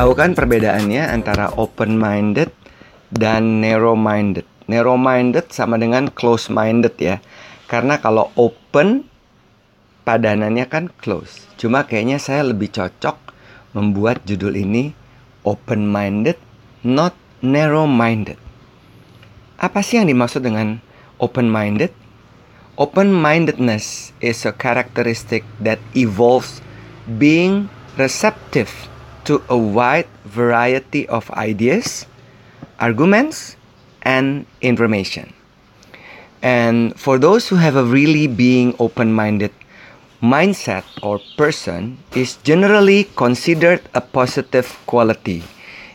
Tahu kan perbedaannya antara open-minded dan narrow-minded? Narrow-minded sama dengan close-minded ya. Karena kalau open padanannya kan close. Cuma kayaknya saya lebih cocok membuat judul ini open-minded, not narrow-minded. Apa sih yang dimaksud dengan open-minded? Open-mindedness is a characteristic that evolves being receptive to a wide variety of ideas, arguments, and information. And for those who have a really being open-minded mindset or person is generally considered a positive quality.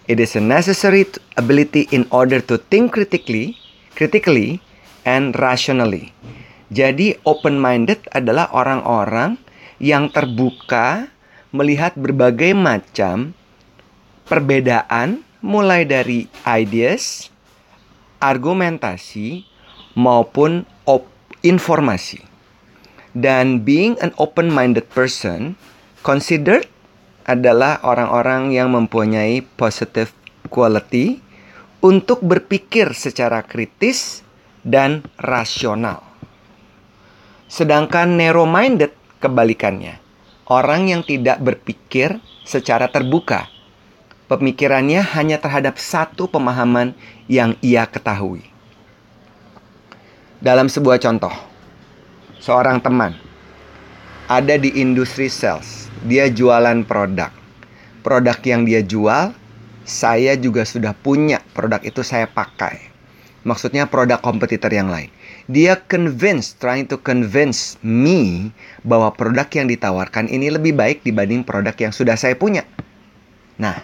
It is a necessary ability in order to think critically, critically and rationally. Jadi open-minded adalah orang-orang yang terbuka melihat berbagai macam perbedaan mulai dari ideas, argumentasi maupun informasi. Dan being an open-minded person considered adalah orang-orang yang mempunyai positive quality untuk berpikir secara kritis dan rasional. Sedangkan narrow-minded kebalikannya. Orang yang tidak berpikir secara terbuka. Pemikirannya hanya terhadap satu pemahaman yang ia ketahui. Dalam sebuah contoh, seorang teman ada di industri sales. Dia jualan produk. Produk yang dia jual, saya juga sudah punya produk itu saya pakai. Maksudnya produk kompetitor yang lain dia convince, trying to convince me bahwa produk yang ditawarkan ini lebih baik dibanding produk yang sudah saya punya. Nah,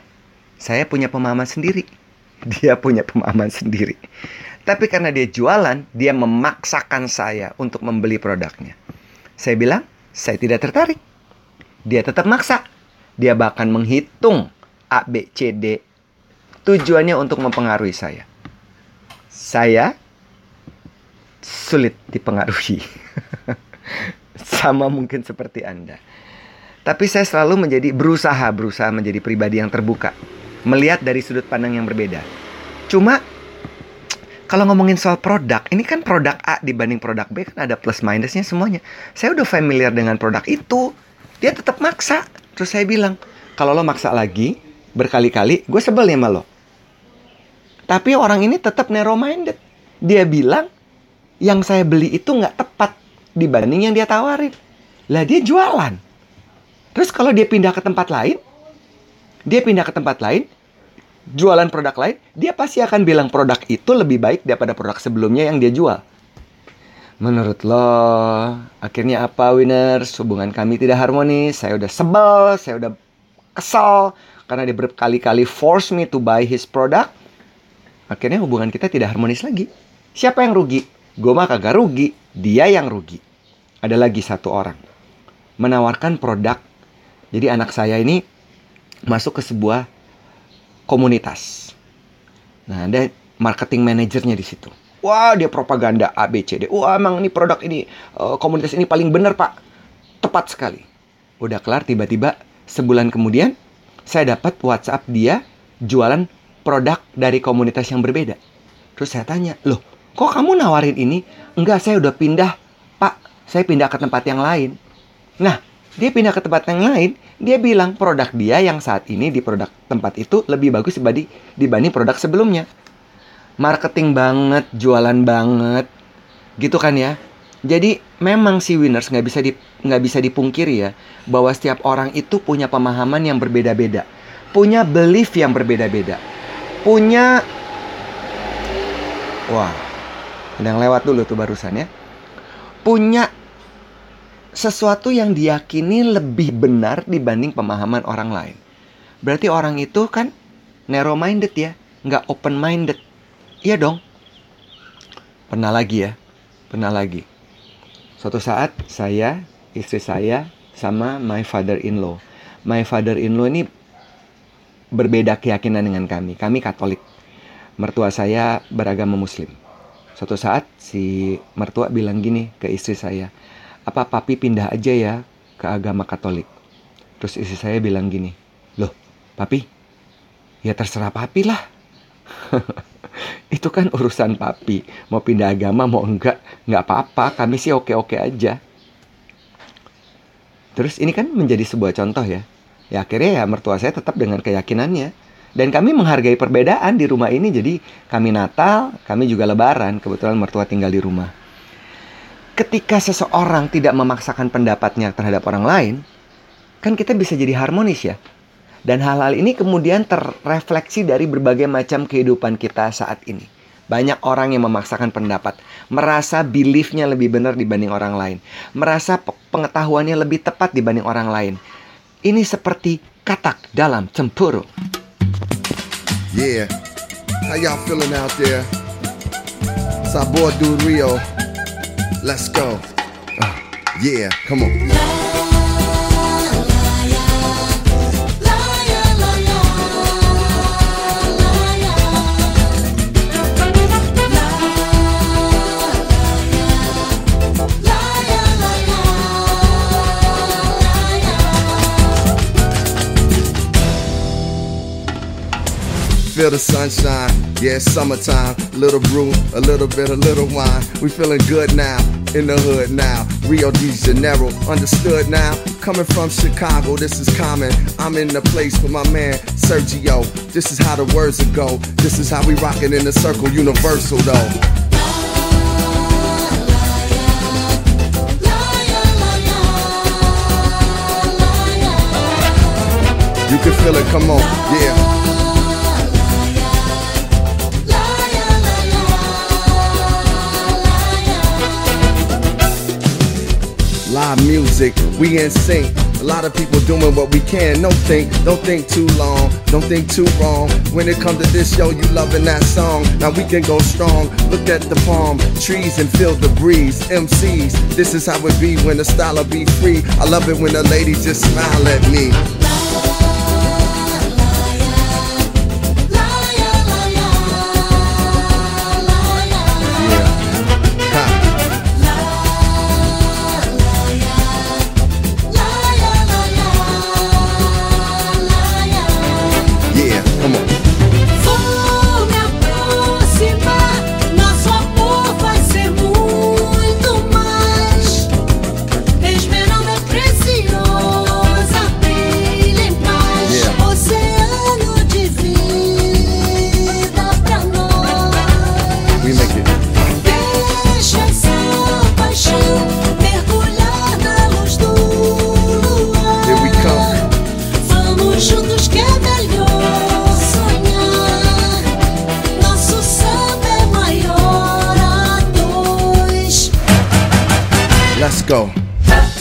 saya punya pemahaman sendiri. Dia punya pemahaman sendiri. Tapi karena dia jualan, dia memaksakan saya untuk membeli produknya. Saya bilang, saya tidak tertarik. Dia tetap maksa. Dia bahkan menghitung A, B, C, D. Tujuannya untuk mempengaruhi saya. Saya sulit dipengaruhi. Sama mungkin seperti Anda. Tapi saya selalu menjadi berusaha berusaha menjadi pribadi yang terbuka, melihat dari sudut pandang yang berbeda. Cuma kalau ngomongin soal produk, ini kan produk A dibanding produk B kan ada plus minusnya semuanya. Saya udah familiar dengan produk itu, dia tetap maksa. Terus saya bilang, kalau lo maksa lagi berkali-kali, gue sebel nih sama lo. Tapi orang ini tetap narrow minded. Dia bilang yang saya beli itu nggak tepat dibanding yang dia tawarin. Lah dia jualan. Terus kalau dia pindah ke tempat lain, dia pindah ke tempat lain, jualan produk lain, dia pasti akan bilang produk itu lebih baik daripada produk sebelumnya yang dia jual. Menurut lo, akhirnya apa winners? Hubungan kami tidak harmonis, saya udah sebel, saya udah kesal karena dia berkali-kali force me to buy his product. Akhirnya hubungan kita tidak harmonis lagi. Siapa yang rugi? Gue mah kagak rugi, dia yang rugi. Ada lagi satu orang menawarkan produk. Jadi anak saya ini masuk ke sebuah komunitas. Nah, ada marketing manajernya di situ. Wah, dia propaganda A B C D. Wah, emang ini produk ini uh, komunitas ini paling benar, Pak. Tepat sekali. Udah kelar tiba-tiba sebulan kemudian saya dapat WhatsApp dia jualan produk dari komunitas yang berbeda. Terus saya tanya, "Loh, Kok kamu nawarin ini? Enggak, saya udah pindah. Pak, saya pindah ke tempat yang lain. Nah, dia pindah ke tempat yang lain, dia bilang produk dia yang saat ini di produk tempat itu lebih bagus dibanding, dibanding produk sebelumnya. Marketing banget, jualan banget, gitu kan ya. Jadi memang si winners nggak bisa di, nggak bisa dipungkiri ya bahwa setiap orang itu punya pemahaman yang berbeda-beda, punya belief yang berbeda-beda, punya wah yang lewat dulu tuh barusan ya. Punya sesuatu yang diyakini lebih benar dibanding pemahaman orang lain. Berarti orang itu kan narrow minded ya, nggak open minded. Iya dong. Pernah lagi ya, pernah lagi. Suatu saat saya, istri saya, sama my father-in-law. My father-in-law ini berbeda keyakinan dengan kami. Kami Katolik. Mertua saya beragama Muslim. Suatu saat si mertua bilang gini ke istri saya, apa papi pindah aja ya ke agama Katolik? Terus istri saya bilang gini, loh papi, Ya terserah papi lah. itu kan urusan papi. Mau pindah agama mau enggak, enggak apa-apa. Kami sih oke-oke aja. Terus ini kan menjadi sebuah contoh ya. Ya akhirnya ya mertua saya tetap dengan keyakinannya. Dan kami menghargai perbedaan di rumah ini. Jadi kami Natal, kami juga Lebaran. Kebetulan mertua tinggal di rumah. Ketika seseorang tidak memaksakan pendapatnya terhadap orang lain, kan kita bisa jadi harmonis ya. Dan hal-hal ini kemudian terrefleksi dari berbagai macam kehidupan kita saat ini. Banyak orang yang memaksakan pendapat, merasa beliefnya lebih benar dibanding orang lain, merasa pengetahuannya lebih tepat dibanding orang lain. Ini seperti katak dalam cemburu. Yeah, how y'all feeling out there? Sabor do Rio. Let's go. Uh, yeah, come on. Feel the sunshine, yeah, it's summertime. Little brew, a little bit, a little wine. We feeling good now, in the hood now. Rio de Janeiro, understood now. Coming from Chicago, this is common. I'm in the place with my man Sergio. This is how the words will go. This is how we rockin' in the circle, universal though. You can feel it, come on, yeah. Live music, we in sync. A lot of people doing what we can. Don't think, don't think too long, don't think too wrong. When it comes to this, yo, you loving that song. Now we can go strong. Look at the palm trees and feel the breeze. MCs, this is how it be when the style be free. I love it when the ladies just smile at me.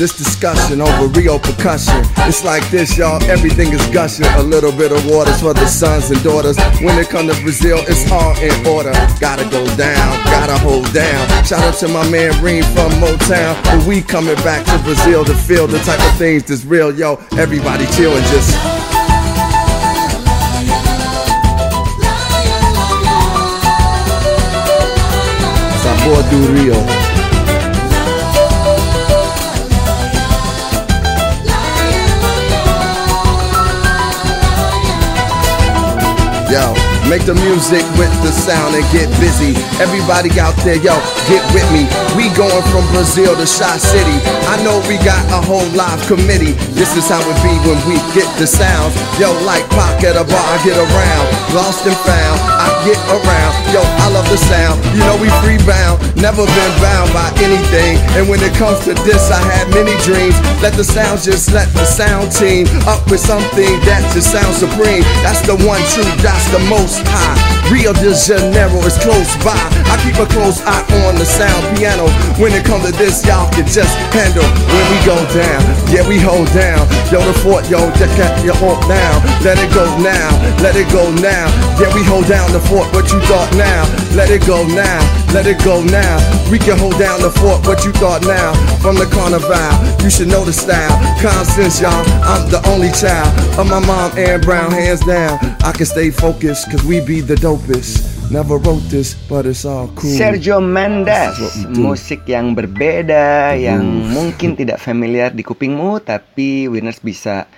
This discussion over Rio percussion. It's like this, y'all. Everything is gushing. A little bit of waters for the sons and daughters. When it come to Brazil, it's all in order. Gotta go down, gotta hold down. Shout out to my man Reem from Motown. But we coming back to Brazil to feel the type of things that's real, yo. Everybody chill and just. Sabor do Rio. Make the music with the sound and get busy. Everybody out there, yo, get with me. We going from Brazil to Shot City. I know we got a whole live committee. This is how it be when we get the sounds. Yo, like Pac at a bar, I get around. Lost and found, I get around. Yo, I love the sound. You know we free bound, never been bound by anything. And when it comes to this, I had many dreams. Let the sounds just let the sound team up with something that just sounds supreme. That's the one true, that's the most high. Rio de Janeiro is close by. I keep a close eye on the sound piano. When it comes to this, y'all can just handle when we go down. Yeah, we hold down. Yo, the fort, yo, just get your hold down. Let it go now, let it go now. Yeah, we hold down the fort, what you thought now. Let it go now, let it go now. We can hold down the fort, what you thought now. From the carnival, you should know the style. Constance, y'all, I'm the only child of my mom and brown, hands down. I can stay focused, cause we be the dopest. Never wrote this, but it's all cool. Sergio Mendes, musik yang berbeda, yang mungkin tidak familiar di kupingmu, tapi Winners bisa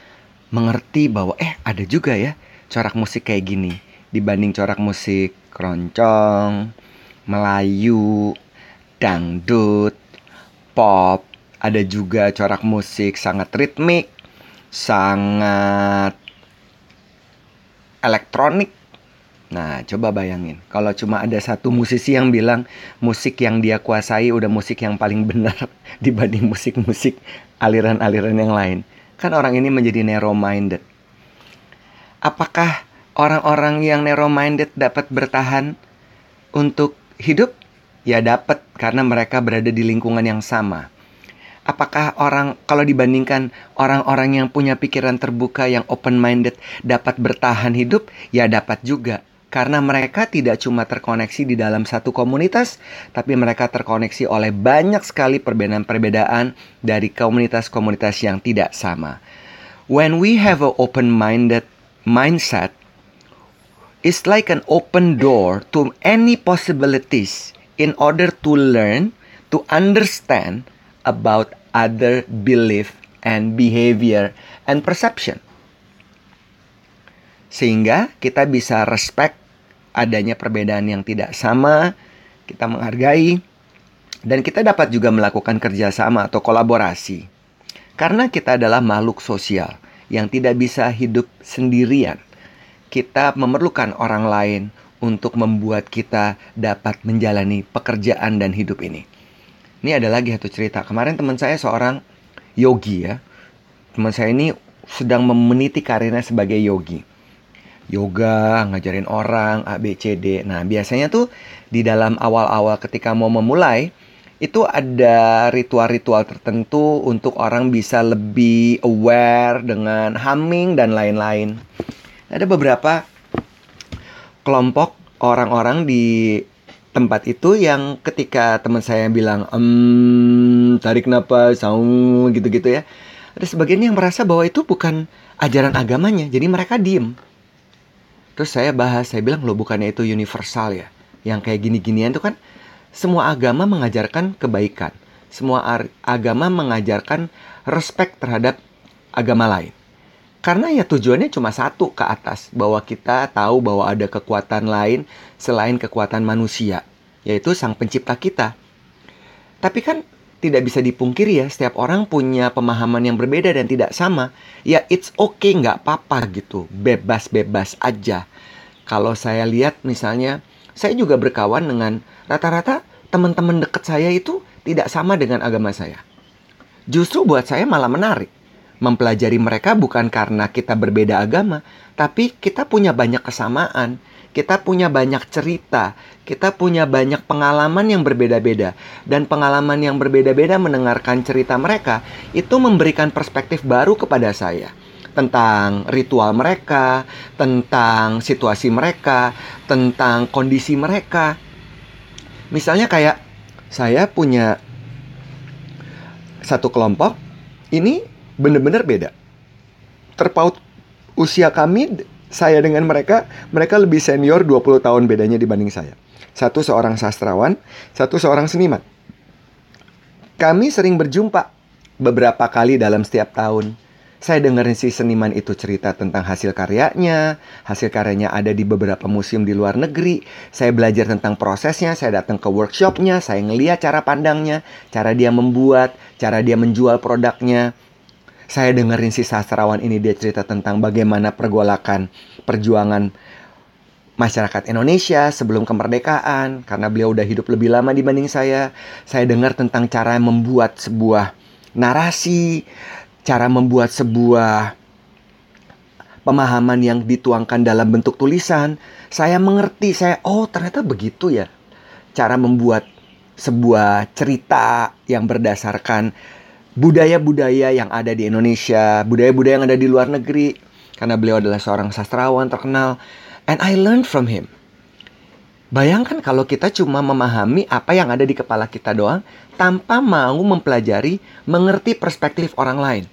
mengerti bahwa eh ada juga ya corak musik kayak gini dibanding corak musik keroncong, Melayu, dangdut, pop, ada juga corak musik sangat ritmik, sangat elektronik. Nah, coba bayangin, kalau cuma ada satu musisi yang bilang musik yang dia kuasai udah musik yang paling benar dibanding musik-musik aliran-aliran yang lain. Kan orang ini menjadi narrow minded. Apakah orang-orang yang narrow minded dapat bertahan untuk hidup? Ya dapat karena mereka berada di lingkungan yang sama. Apakah orang kalau dibandingkan orang-orang yang punya pikiran terbuka yang open minded dapat bertahan hidup? Ya dapat juga. Karena mereka tidak cuma terkoneksi di dalam satu komunitas, tapi mereka terkoneksi oleh banyak sekali perbedaan-perbedaan dari komunitas-komunitas yang tidak sama. When we have a open-minded mindset, it's like an open door to any possibilities in order to learn, to understand about other belief and behavior and perception. Sehingga kita bisa respect adanya perbedaan yang tidak sama, kita menghargai, dan kita dapat juga melakukan kerjasama atau kolaborasi. Karena kita adalah makhluk sosial yang tidak bisa hidup sendirian. Kita memerlukan orang lain untuk membuat kita dapat menjalani pekerjaan dan hidup ini. Ini ada lagi satu cerita. Kemarin teman saya seorang yogi ya. Teman saya ini sedang meniti karirnya sebagai yogi. Yoga, ngajarin orang, A, B, C, D. Nah, biasanya tuh di dalam awal-awal ketika mau memulai, itu ada ritual-ritual tertentu untuk orang bisa lebih aware dengan humming dan lain-lain. Ada beberapa kelompok orang-orang di tempat itu yang ketika teman saya bilang em tarik napas saung gitu-gitu ya ada sebagian yang merasa bahwa itu bukan ajaran agamanya jadi mereka diem. Terus saya bahas saya bilang lo bukannya itu universal ya? Yang kayak gini-ginian itu kan semua agama mengajarkan kebaikan. Semua agama mengajarkan respect terhadap agama lain karena ya tujuannya cuma satu ke atas, bahwa kita tahu bahwa ada kekuatan lain selain kekuatan manusia, yaitu sang pencipta kita. Tapi kan tidak bisa dipungkiri ya, setiap orang punya pemahaman yang berbeda dan tidak sama. Ya it's okay, nggak apa-apa gitu, bebas-bebas aja. Kalau saya lihat misalnya, saya juga berkawan dengan rata-rata teman-teman dekat saya itu tidak sama dengan agama saya. Justru buat saya malah menarik mempelajari mereka bukan karena kita berbeda agama, tapi kita punya banyak kesamaan. Kita punya banyak cerita, kita punya banyak pengalaman yang berbeda-beda, dan pengalaman yang berbeda-beda mendengarkan cerita mereka itu memberikan perspektif baru kepada saya tentang ritual mereka, tentang situasi mereka, tentang kondisi mereka. Misalnya, kayak saya punya satu kelompok, ini benar-benar beda. Terpaut usia kami, saya dengan mereka, mereka lebih senior 20 tahun bedanya dibanding saya. Satu seorang sastrawan, satu seorang seniman. Kami sering berjumpa beberapa kali dalam setiap tahun. Saya dengerin si seniman itu cerita tentang hasil karyanya. Hasil karyanya ada di beberapa museum di luar negeri. Saya belajar tentang prosesnya, saya datang ke workshopnya, saya ngeliat cara pandangnya, cara dia membuat, cara dia menjual produknya. Saya dengerin si sastrawan ini dia cerita tentang bagaimana pergolakan perjuangan masyarakat Indonesia sebelum kemerdekaan karena beliau udah hidup lebih lama dibanding saya. Saya dengar tentang cara membuat sebuah narasi, cara membuat sebuah pemahaman yang dituangkan dalam bentuk tulisan. Saya mengerti, saya oh ternyata begitu ya cara membuat sebuah cerita yang berdasarkan budaya-budaya yang ada di Indonesia, budaya-budaya yang ada di luar negeri. Karena beliau adalah seorang sastrawan terkenal. And I learned from him. Bayangkan kalau kita cuma memahami apa yang ada di kepala kita doang tanpa mau mempelajari, mengerti perspektif orang lain.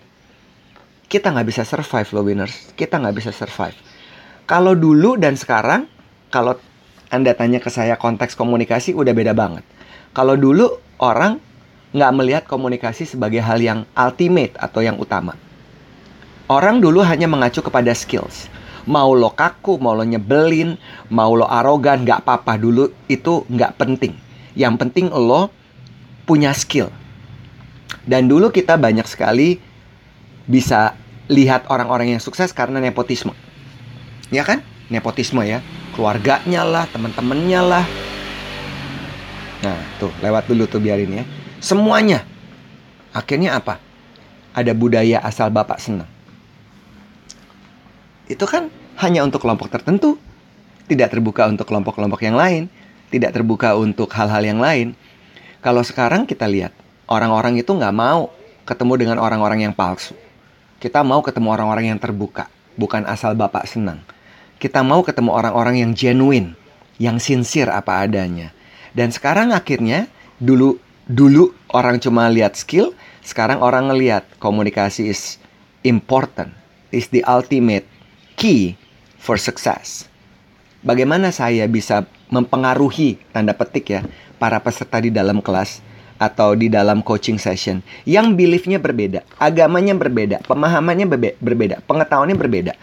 Kita nggak bisa survive loh winners. Kita nggak bisa survive. Kalau dulu dan sekarang, kalau Anda tanya ke saya konteks komunikasi udah beda banget. Kalau dulu orang nggak melihat komunikasi sebagai hal yang ultimate atau yang utama. Orang dulu hanya mengacu kepada skills. Mau lo kaku, mau lo nyebelin, mau lo arogan, nggak apa-apa dulu itu nggak penting. Yang penting lo punya skill. Dan dulu kita banyak sekali bisa lihat orang-orang yang sukses karena nepotisme. Ya kan? Nepotisme ya. Keluarganya lah, teman-temannya lah. Nah, tuh lewat dulu tuh biarin ya. Semuanya. Akhirnya apa? Ada budaya asal bapak senang. Itu kan hanya untuk kelompok tertentu. Tidak terbuka untuk kelompok-kelompok yang lain. Tidak terbuka untuk hal-hal yang lain. Kalau sekarang kita lihat, orang-orang itu nggak mau ketemu dengan orang-orang yang palsu. Kita mau ketemu orang-orang yang terbuka, bukan asal bapak senang. Kita mau ketemu orang-orang yang genuine, yang sincere apa adanya. Dan sekarang akhirnya dulu dulu orang cuma lihat skill, sekarang orang ngelihat komunikasi is important, is the ultimate key for success. Bagaimana saya bisa mempengaruhi tanda petik ya para peserta di dalam kelas atau di dalam coaching session yang beliefnya berbeda, agamanya berbeda, pemahamannya berbe- berbeda, pengetahuannya berbeda.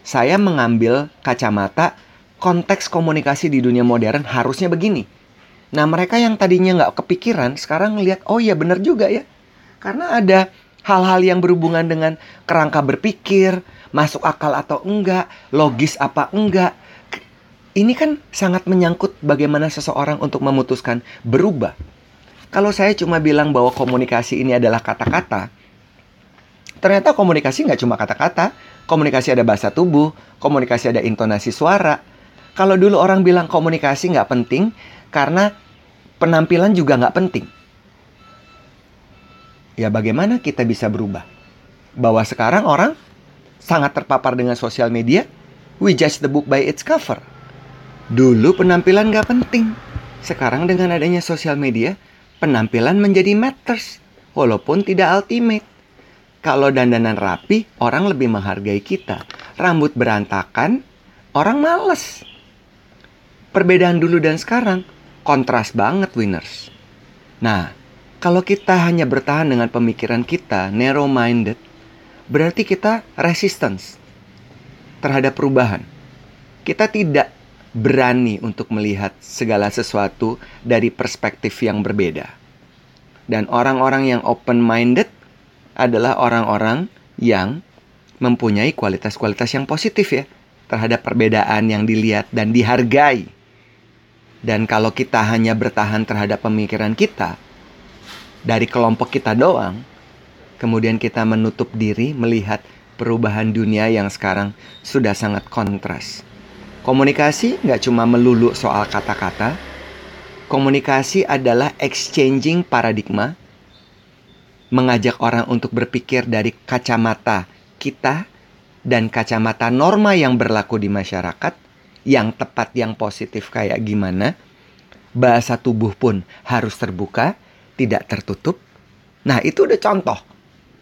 Saya mengambil kacamata konteks komunikasi di dunia modern harusnya begini. Nah mereka yang tadinya nggak kepikiran sekarang ngelihat oh iya bener juga ya. Karena ada hal-hal yang berhubungan dengan kerangka berpikir, masuk akal atau enggak, logis apa enggak. Ini kan sangat menyangkut bagaimana seseorang untuk memutuskan berubah. Kalau saya cuma bilang bahwa komunikasi ini adalah kata-kata, ternyata komunikasi nggak cuma kata-kata, komunikasi ada bahasa tubuh, komunikasi ada intonasi suara. Kalau dulu orang bilang komunikasi nggak penting karena penampilan juga nggak penting. Ya bagaimana kita bisa berubah? Bahwa sekarang orang sangat terpapar dengan sosial media, we judge the book by its cover. Dulu penampilan nggak penting. Sekarang dengan adanya sosial media, penampilan menjadi matters, walaupun tidak ultimate. Kalau dandanan rapi, orang lebih menghargai kita. Rambut berantakan, orang males. Perbedaan dulu dan sekarang, kontras banget winners. Nah, kalau kita hanya bertahan dengan pemikiran kita, narrow-minded, berarti kita resistance terhadap perubahan. Kita tidak berani untuk melihat segala sesuatu dari perspektif yang berbeda. Dan orang-orang yang open-minded adalah orang-orang yang mempunyai kualitas-kualitas yang positif ya terhadap perbedaan yang dilihat dan dihargai. Dan kalau kita hanya bertahan terhadap pemikiran kita dari kelompok kita doang, kemudian kita menutup diri melihat perubahan dunia yang sekarang sudah sangat kontras. Komunikasi nggak cuma melulu soal kata-kata. Komunikasi adalah exchanging paradigma, mengajak orang untuk berpikir dari kacamata kita dan kacamata norma yang berlaku di masyarakat, yang tepat, yang positif kayak gimana. Bahasa tubuh pun harus terbuka, tidak tertutup. Nah itu udah contoh.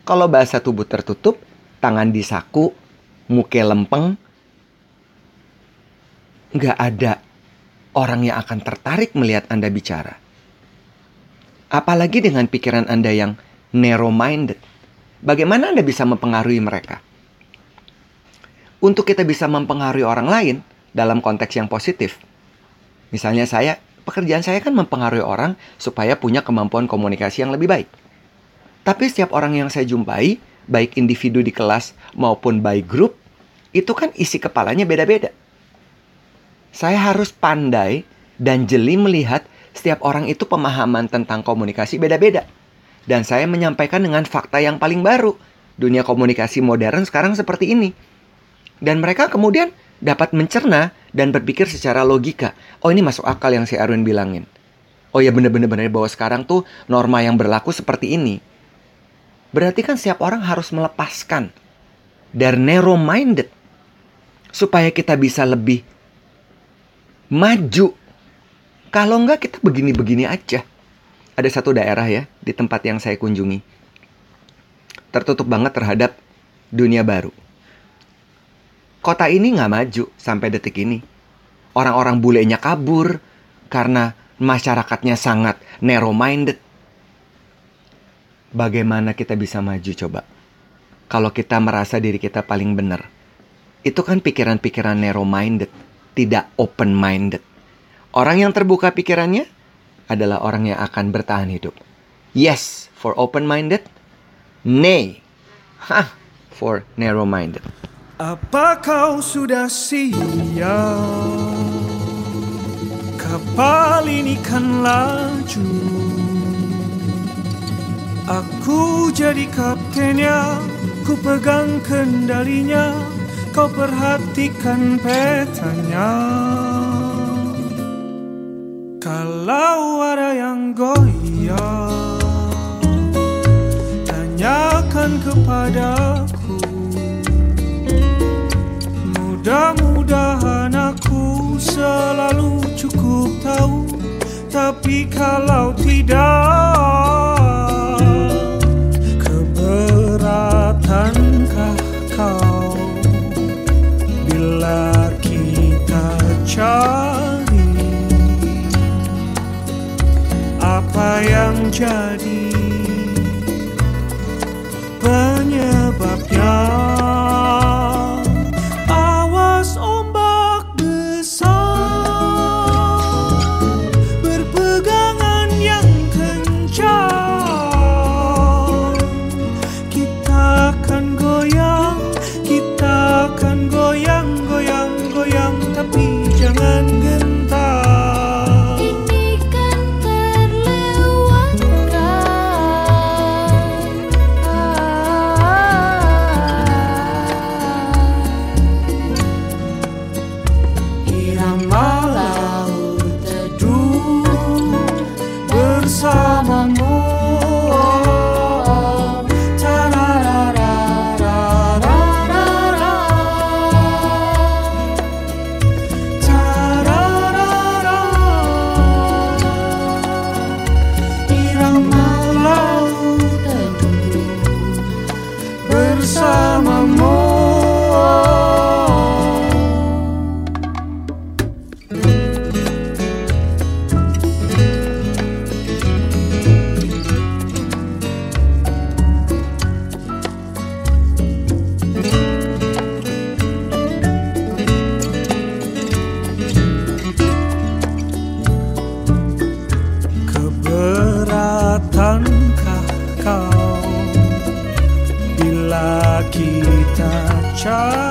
Kalau bahasa tubuh tertutup, tangan disaku, muke lempeng, nggak ada orang yang akan tertarik melihat Anda bicara. Apalagi dengan pikiran Anda yang narrow-minded. Bagaimana Anda bisa mempengaruhi mereka? Untuk kita bisa mempengaruhi orang lain dalam konteks yang positif. Misalnya saya, pekerjaan saya kan mempengaruhi orang supaya punya kemampuan komunikasi yang lebih baik. Tapi setiap orang yang saya jumpai, baik individu di kelas maupun by group, itu kan isi kepalanya beda-beda. Saya harus pandai dan jeli melihat setiap orang itu pemahaman tentang komunikasi beda-beda. Dan saya menyampaikan dengan fakta yang paling baru. Dunia komunikasi modern sekarang seperti ini. Dan mereka kemudian dapat mencerna dan berpikir secara logika. Oh ini masuk akal yang si Erwin bilangin. Oh ya bener-bener bener bahwa sekarang tuh norma yang berlaku seperti ini. Berarti kan setiap orang harus melepaskan dari narrow minded supaya kita bisa lebih maju. Kalau enggak kita begini-begini aja. Ada satu daerah ya di tempat yang saya kunjungi. Tertutup banget terhadap dunia baru kota ini nggak maju sampai detik ini. Orang-orang bulenya kabur karena masyarakatnya sangat narrow-minded. Bagaimana kita bisa maju coba? Kalau kita merasa diri kita paling benar. Itu kan pikiran-pikiran narrow-minded, tidak open-minded. Orang yang terbuka pikirannya adalah orang yang akan bertahan hidup. Yes for open-minded, nay ha for narrow-minded. Apa kau sudah siap? Kapal ini kan laju Aku jadi kaptennya Ku pegang kendalinya Kau perhatikan petanya Kalau ada yang goyah Tanyakan kepada Mudah-mudahan aku selalu cukup tahu Tapi kalau tidak Keberatankah kau? Bila kita cari Apa yang jadi child.